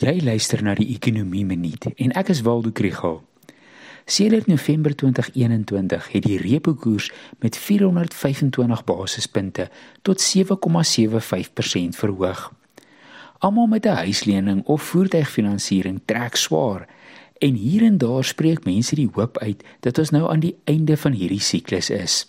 Jy luister na die Ekonomie Minuut en ek is Waldo Krugel. Sedert November 2021 het die repo koers met 425 basispunte tot 7,75% verhoog. Almal met 'n huislening of voertuigfinansiering trek swaar en hier en daar spreek mense die hoop uit dat ons nou aan die einde van hierdie siklus is.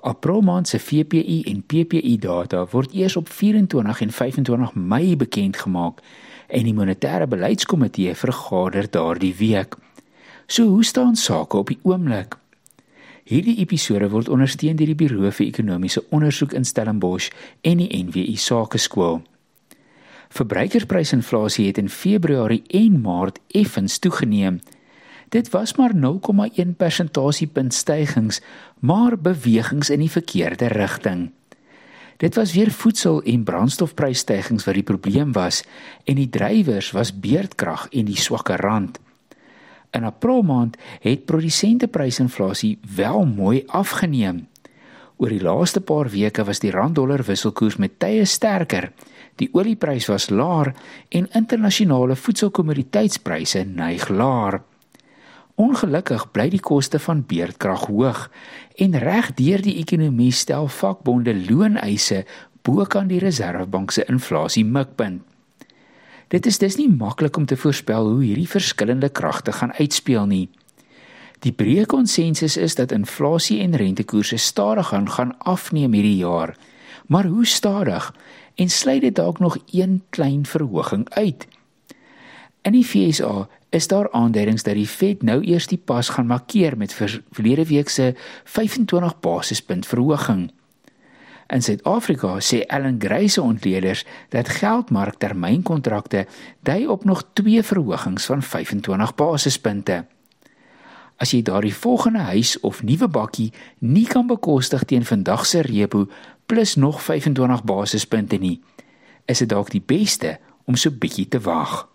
April maand se VPI en PPI data word eers op 24 en 25 Mei bekend gemaak en die monetêre beleidskomitee vergader daardie week. So hoe staan sake op die oomblik? Hierdie episode word ondersteun deur die Buro vir Ekonomiese Onderzoek in Stellenbosch en die NWI Sakeskool. Verbruikersprysinflasie het in Februarie en Maart effens toegeneem. Dit was maar 0,1 persentasiepunt stygings, maar bewegings in die verkeerde rigting. Dit was weer voedsel en brandstofprysstygings wat die probleem was en die drywers was beerdkrag en die swakke rand. In April maand het produsenteprysinflasie wel mooi afgeneem. Oor die laaste paar weke was die rand-dollar wisselkoers met tye sterker. Die olieprys was laer en internasionale voedselkommoditeitspryse neig laer. Ongelukkig bly die koste van beerdkrag hoog en reg deur die ekonomie stel vakbonde looneise bokant die Reserwebank se inflasie mikpunt. Dit is dus nie maklik om te voorspel hoe hierdie verskillende kragte gaan uitspeel nie. Die breë konsensus is dat inflasie en rentekoerse stadig gaan gaan afneem hierdie jaar. Maar hoe stadig? En sluit dit dalk nog een klein verhoging uit? In die FSA is daar aanduidings dat die Fed nou eers die pas gaan markeer met verlede week se 25 basispunt verhoging. In Suid-Afrika sê Ellen Gray se ontleeders dat geldmarktermynkontrakte dui op nog twee verhogings van 25 basispunte. As jy daardie volgende huis of nuwe bakkie nie kan bekostig teen vandag se repo plus nog 25 basispunte nie, is dit dalk die beste om so bietjie te wag.